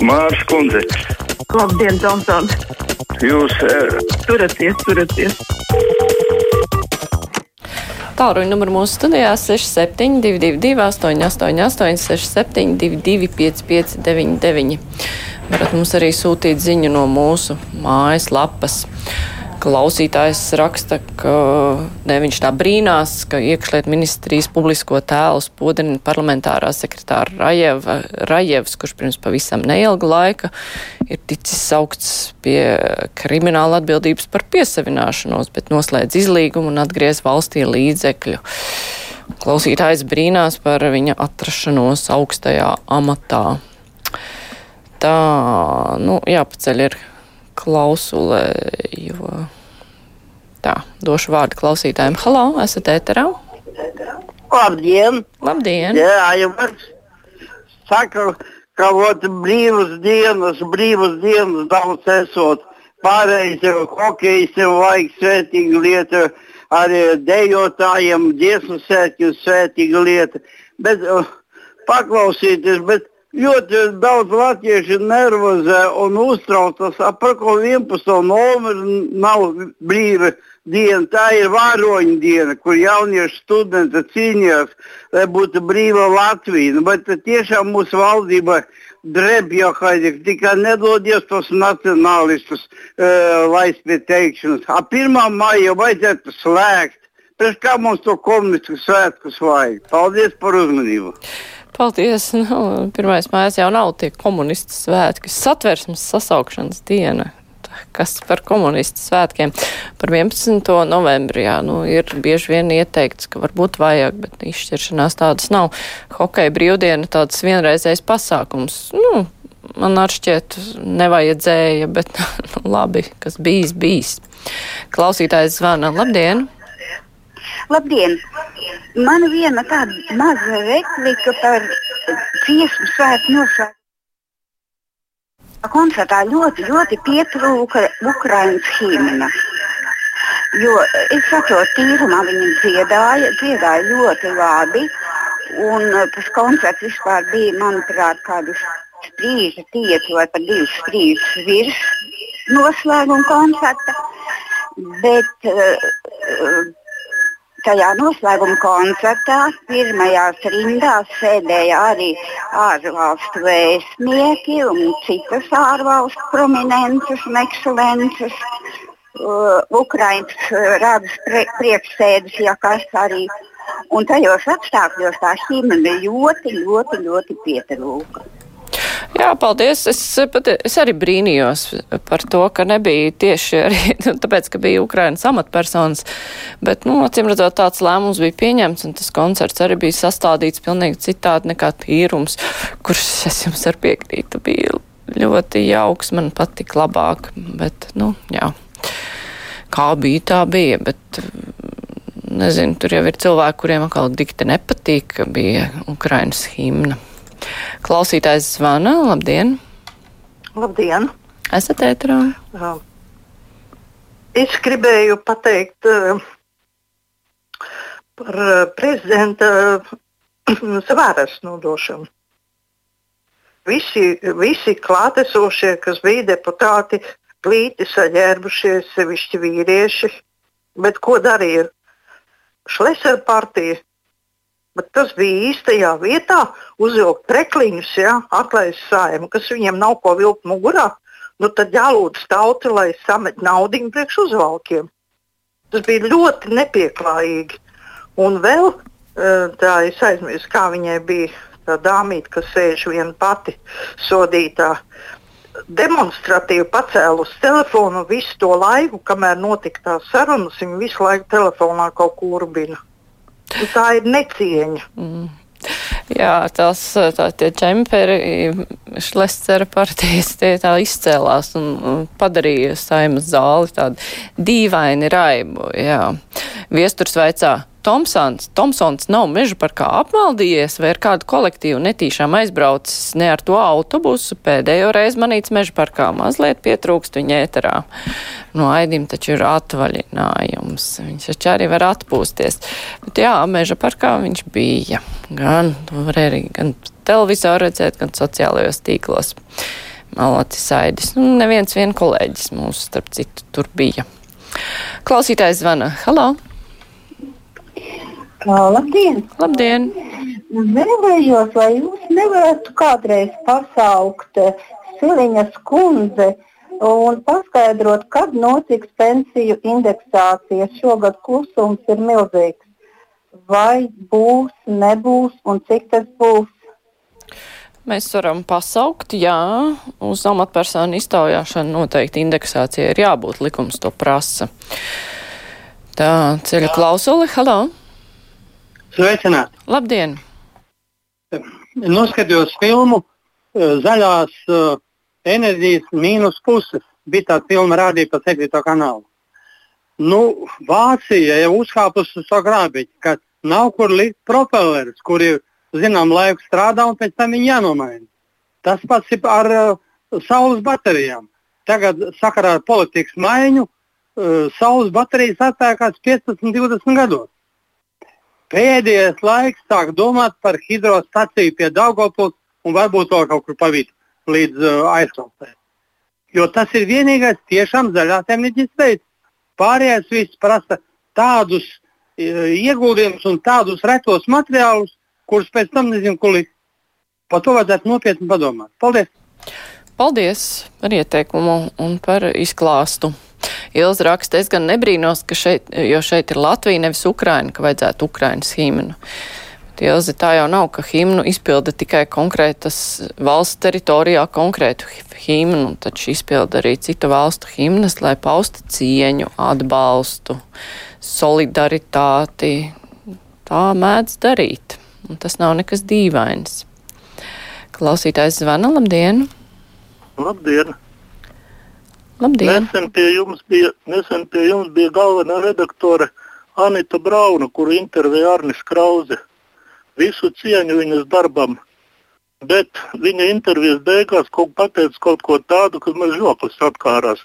Mārs Kundze. Labdien, Tomson! Jūs uh, turaties, turaties! Tālruņa numuru mūsu studijā 6722, 888, 672, 559, varat mums arī sūtīt ziņu no mūsu mājas lapas. Klausītājs raksta, ka ne, viņš tā brīnās, ka iekšliet ministrijas publisko tēlu spodrina parlamentārā sekretāra Rajeva, Rajevs, kurš pirms pavisam neilga laika ir ticis saukts pie krimināla atbildības par piesavināšanos, bet noslēdz izlīgumu un atgriez valstī līdzekļu. Klausītājs brīnās par viņa atrašanos augstajā amatā. Tā, nu, jāpaceļ ir klausulē, jo tā, došu vārdu klausītājiem. Halo, esat ēterā? Labdien! Labdien! Jā, jums saka, ka vot brīvas dienas, brīvas dienas daudz esot. Pārējiem hokejiem vajag svētīgu lietu, arī dejotājiem dziesmu svētkiem svētīga lieta. Bet uh, paklausīties, bet ļoti daudz latviešu nervozē un uztraucas par ko 11. novembri nav brīva diena. Tā ir varoņa diena, kur jaunieši studenti cīnījās, lai būtu brīva Latvija. Nu, bet tiešām mūsu valdība dreb jau haidīgi, tikai nedodies tos nacionālistus uh, laist pie teikšanas. A 1. maija vajadzētu slēgt. Pēc kā mums to komunistisku svētkus vajag? Paldies par uzmanību! Paldies! Nu, pirmais mājas jau nav tie komunistu svētki. Satversmes sasaukšanas diena. Kas par komunistu svētkiem? Par 11. novembri, jā, nu, ir bieži vien ieteikts, ka varbūt vajag, bet izšķiršanās tādas nav. Hokeja brīvdiena tāds vienreizējs pasākums. Nu, man šķiet, nevajadzēja, bet nu, labi, kas bijis, bijis. Klausītājs zvana. Labdien! Labdien! Man viena tāda maza replika par dziesmu svētku noslēgumu. Koncertā ļoti, ļoti pietrūka Ukraiņas himna. Jo es saprotu, tīrumā viņi dziedāja, dziedāja ļoti labi. Un tas koncerts vispār bija, manuprāt, kādus sprīžu tieki vai pat divus sprīžus virs noslēguma koncerta. Bet uh, tajā noslēguma koncertā pirmajās rindās sēdēja arī ārvalstu vēstnieki un citas ārvalstu prominences un ekscelences. Uh, Ukraiņas uh, radas priekšsēdus, ja kas arī. Un tajos apstākļos tā himna ļoti, ļoti, ļoti pietrūka. Jā, paldies. Es, pat, es arī brīnījos par to, ka nebija tieši arī nu, tāpēc, ka bija Ukrainas amatpersonas, bet, nu, acīm redzot, tāds lēmums bija pieņemts, un tas koncerts arī bija sastādīts pilnīgi citādi nekā tīrums, kurš, es jums ar piekrītu, bija ļoti jauks, man patika labāk, bet, nu, jā, kā bija, tā bija, bet, nezinu, tur jau ir cilvēki, kuriem atkal dikti nepatīk, ka bija Ukrainas himna. Klausītājs zvana. Labdien! Labdien! Esat ētrā? Uh, es gribēju pateikt uh, par uh, prezidenta svaras nodošanu. Visi, visi klātesošie, kas bija deputāti, glīti saģērbušies, sevišķi vīrieši. Bet ko darīja Šlesera partija? Bet tas bija īstajā vietā, uzvilkt prekliņus, ja, atlaist saimu, kas viņiem nav ko vilkt mugurā. Nu, tad jālūdz tauta, lai samet naudu priekš uzvalkiem. Tas bija ļoti nepieklājīgi. Un vēl eh, tā es aizmirsu, kā viņai bija tā dāmīte, kas sēž viena pati sodītā. Demonstratīvi pacēlus telefonu visu to laiku, kamēr notika tās sarunas. Viņa visu laiku telefonā kaut ko urbina. Nu, tā ir necieņa. Mm. Jā, tās tā, čemperi, Šlescera partijas, tie tā izcēlās un, un padarīja saimas zāli tādu dīvaini raibu. Jā. Viesturs veicā Tomsons, Tomsons nav meža parkā apmaldījies vai ar kādu kolektīvu netīšām aizbraucis ne ar to autobusu. Pēdējo reizi manīts meža parkā mazliet pietrūkst viņa ēterā. No Aidim taču ir atvaļinājums. Viņš taču arī var atpūsties. Bet jā, meža parkā viņš bija. Gan, arī, gan televizoru redzēt, gan sociālajos tīklos. Malacis Aidis. Nu, neviens vien kolēģis mūsu, starp citu, tur bija. Klausītājs zvana. Halo! Labdien! Labdien! Vēlējos, vai jūs nevarētu kādreiz pasaukt Siliņas kundze un paskaidrot, kad notiks pensiju indeksācija. Šogad klusums ir milzīgs. Vai būs, nebūs un cik tas būs? Mēs varam pasaukt, jā, uz amatpersonu iztaujāšanu noteikti indeksācija ir jābūt, likums to prasa. Tā, ceļa klausuli, halo! Sveicināti! Labdien! Noskatījos filmu Zaļās uh, enerģijas mīnus puses. Bija tāda filma rādīta pa 7. kanālu. Nu, Vācija jau uzkāpusi uz to grābīti, ka nav kur likt propellerus, kuri zinām laiku strādā un pēc tam viņi jānomaina. Tas pats ir ar uh, saules baterijām. Tagad sakarā ar politikas maiņu uh, saules baterijas atpērkās 15, 20 gados. Pēdējais laiks sāk domāt par hidrostaciju pie Daugopils un varbūt vēl kaut kur pa vidu līdz uh, aizklausē. Jo tas ir vienīgais tiešām zaļās enerģijas veids. Pārējais viss prasa tādus uh, ieguldījumus un tādus retos materiālus, kurus pēc tam nezinu, kur likt. Par to vajadzētu nopietni padomāt. Paldies! Paldies par ieteikumu un par izklāstu. Ilza raksta, es gan nebrīnos, ka šeit, jo šeit ir Latvija, nevis Ukraina, ka vajadzētu Ukrainas himnu. Ilzi, tā jau nav, ka himnu izpilda tikai konkrētas valsts teritorijā konkrētu himnu, taču izpilda arī citu valstu himnas, lai paustu cieņu, atbalstu, solidaritāti. Tā mēdz darīt, un tas nav nekas dīvains. Klausītājs zvana, labdien! Labdien! Labdien! Nesen pie jums bija, nesen pie jums bija galvenā redaktore Anita Brauna, kuru intervēja Arnis Krauze visu cieņu viņas darbam. Bet viņa intervijas beigās kaut pateica kaut ko tādu, kas man žoklis atkārās.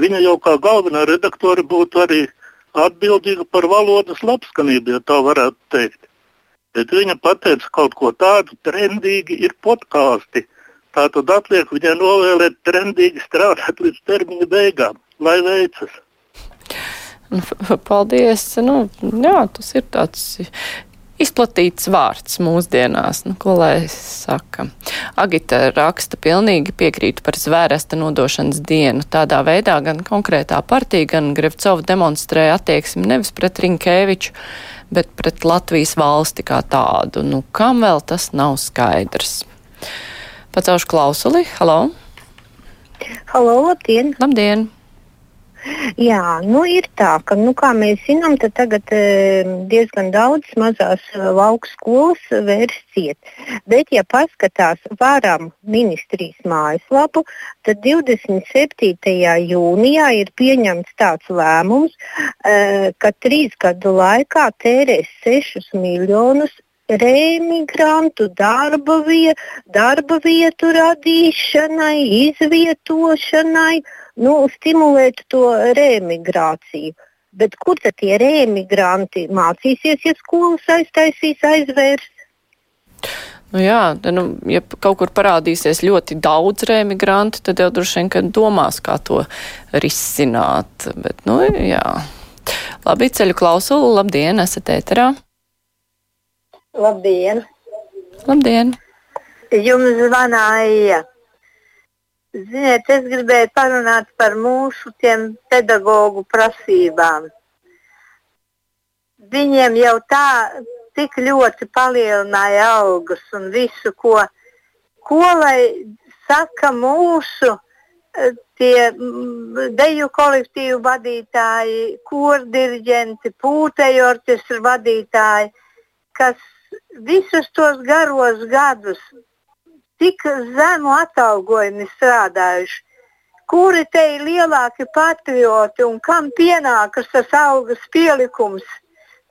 Viņa jau kā galvenā redaktore būtu arī atbildīga par valodas labskanību, ja tā varētu teikt. Bet viņa pateica kaut ko tādu, trendīgi ir podkāsti. Tā tad atliek viņai novēlēt trendīgi strādāt līdz termiņa beigām. Lai veicas! Paldies! Nu, jā, tas ir tāds izplatīts vārds mūsdienās. Nu, ko lai saka? Agita raksta pilnīgi piekrītu par zvēresta nodošanas dienu. Tādā veidā gan konkrētā partija, gan Grevcova demonstrēja attieksmi nevis pret Rinkēviču, bet pret Latvijas valsti kā tādu. Nu, kam vēl tas nav skaidrs? Pacaušu klausuli. Halo! Halo, labdien! Labdien! Jā, nu ir tā, ka, nu, kā mēs zinām, tagad e, diezgan daudz mazās e, lauku skolas vērs ciet. Bet, ja paskatās varam ministrijas mājaslapu, tad 27. jūnijā ir pieņemts tāds lēmums, e, ka trīs gadu laikā tērēs 6 miljonus remigrantu darba, vie, darba vietu radīšanai, izvietošanai nu, stimulēt to remigrāciju. Bet kur tad tie remigranti mācīsies, ja skolas aiztaisīs aizvērs? Nu jā, nu, ja kaut kur parādīsies ļoti daudz remigrantu, tad jau droši vien domās, kā to risināt. Bet, nu, jā. Labi, ceļu klausulu, labdien, esat ēterā. Labdien! Labdien! Jums zvanāja Ziniet, es gribēju parunāt par mūsu pedagoģu prasībām. Viņiem jau tā tik ļoti palielināja algas un visu, ko, ko lai saka mūsu eh, tie deju kolektīvu vadītāji, kordiriģenti, pūteju orķestru vadītāji, kas visus tos garos gadus tik zemu atalgojumu strādājuši. Kuri te ir lielāki patrioti un kam pienākas tas algas pielikums?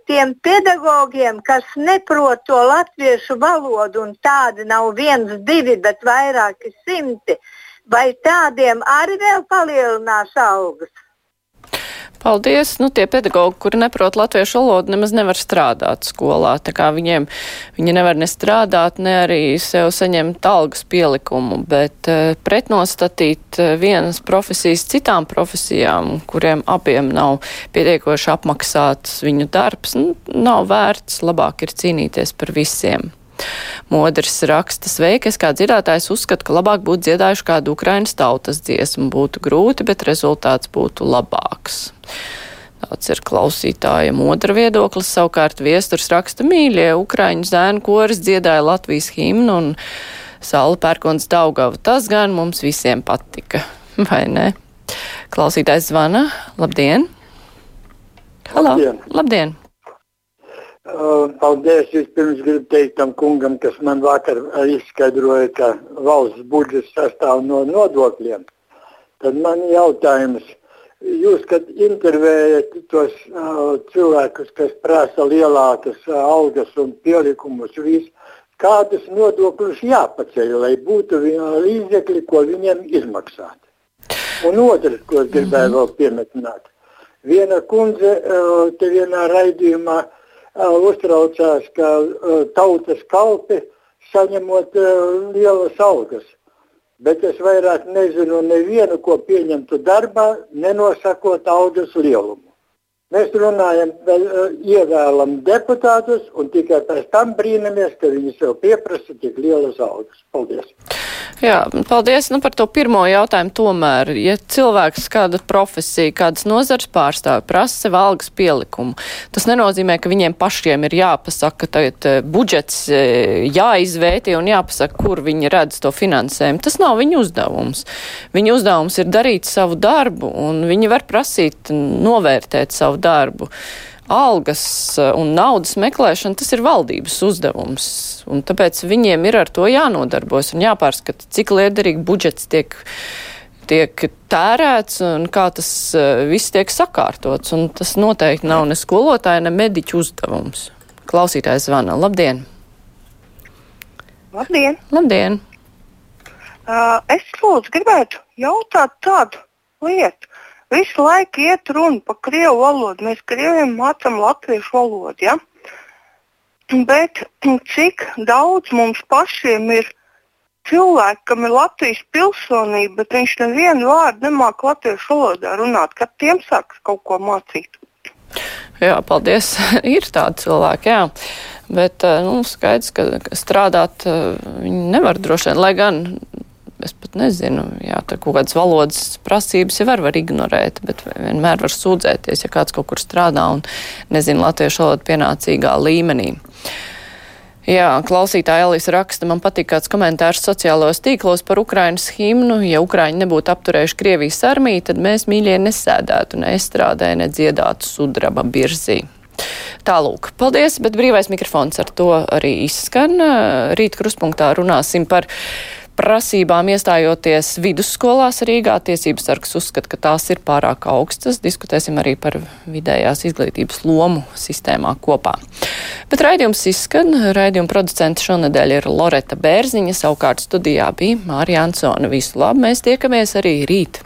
Tiem pedagogiem, kas neprot to latviešu valodu, un tādi nav viens, divi, bet vairāki simti, vai tādiem arī vēl palielinās algas? Paldies. Nu, tie pedagogi, kuri neprot latviešu valodu, nemaz nevar strādāt skolā. Tā kā viņiem, viņi nevar ne strādāt, ne arī sev saņemt algas pielikumu, bet uh, pretnostatīt uh, vienas profesijas citām profesijām, kuriem abiem nav pietiekoši apmaksāts viņu darbs, nu, nav vērts. Labāk ir cīnīties par visiem. Modrs raksta sveiki, es kā dzirdētājs uzskatu, ka labāk būtu dziedājuši kādu Ukrainas tautas dziesmu. Būtu grūti, bet rezultāts būtu labāks. Tāds ir klausītāja modra viedoklis. Savukārt viesturs raksta mīļie Ukraiņu zēnu koris dziedāja Latvijas himnu un Sāla Pērkons Daugava. Tas gan mums visiem patika, vai ne? Klausītājs zvana. Labdien! Halo! Labdien! Labdien. Uh, paldies! Vispirms gribu teikt tam kungam, kas man vakar izskaidroja, ka valsts budžets sastāv no nodokļiem. Tad man jautājums, jūs, kad intervējat tos uh, cilvēkus, kas prasa lielākas uh, algas un pielikumus, visu, kādus nodokļus jāpaceļ, lai būtu līdzekļi, ko viņiem izmaksāt. Un otrs, ko es gribēju vēl piemetināt. Viena kundze uh, te vienā raidījumā uh, uztraucās, ka tautas kalpi saņemot lielas algas. Bet es vairāk nezinu nevienu, ko pieņemtu darbā, nenosakot algas lielumu. Mēs runājam, ievēlam deputātus un tikai pēc tam brīnamies, ka viņi sev pieprasa tik lielas algas. Paldies! Jā, paldies nu, par to pirmo jautājumu. Tomēr, ja cilvēks kāda profesija, kādas nozars pārstāv, prasa sev algas pielikumu, tas nenozīmē, ka viņiem pašiem ir jāpasaka, ka budžets e, jāizvērtī un jāpasaka, kur viņi redz to finansējumu. Tas nav viņu uzdevums. Viņa uzdevums ir darīt savu darbu, un viņi var prasīt novērtēt savu darbu algas eh, un naudas meklēšana, tas ir valdības uzdevums. Tāpēc viņiem ir ar to jānodarbojas un jāpārskata, cik liederīgi budžets tiek, tiek tērēts un kā tas uh, viss tiek sakārtots. Un tas noteikti nav ne skolotāja, ne mediķu uzdevums. Klausītājs zvana. Labdien! Labdien! Labdien. Uh, es lūdzu gribētu jautāt tādu lietu. Visu laiku iet runa par krievu valodu. Mēs krieviem mācām latviešu valodu. Ja? Bet cik daudz mums pašiem ir cilvēki, kam ir Latvijas pilsonība, bet viņš nevienu vārdu nemāca latviešu valodā runāt, kad tiem sāks kaut ko mācīt? Jā, paldies. ir tādi cilvēki, jā. Bet eh, nu, skaidrs, ka strādāt eh, viņi nevar droši vien, lai gan es pat nezinu, jā, kaut kādas valodas prasības jau var, var ignorēt, bet vienmēr var sūdzēties, ja kāds kaut kur strādā un nezina latviešu valodu pienācīgā līmenī. Jā, klausītāja Elisa raksta, man patīk kāds komentārs sociālajos tīklos par Ukrainas himnu. Ja Ukraiņi nebūtu apturējuši Krievijas armiju, tad mēs mīļie nesēdētu, nestrādē, nedziedātu sudraba birzī. Tālūk, paldies, bet brīvais mikrofons ar to arī izskan. Rīt kruspunktā runāsim par prasībām iestājoties vidusskolās Rīgā. Tiesības sargs uzskata, ka tās ir pārāk augstas. Diskutēsim arī par vidējās izglītības lomu sistēmā kopā. Bet raidījums izskan. Raidījuma producents šonadēļ ir Loreta Bērziņa, savukārt studijā bija Mārija Ansona. Visu labu, mēs tiekamies arī rīt.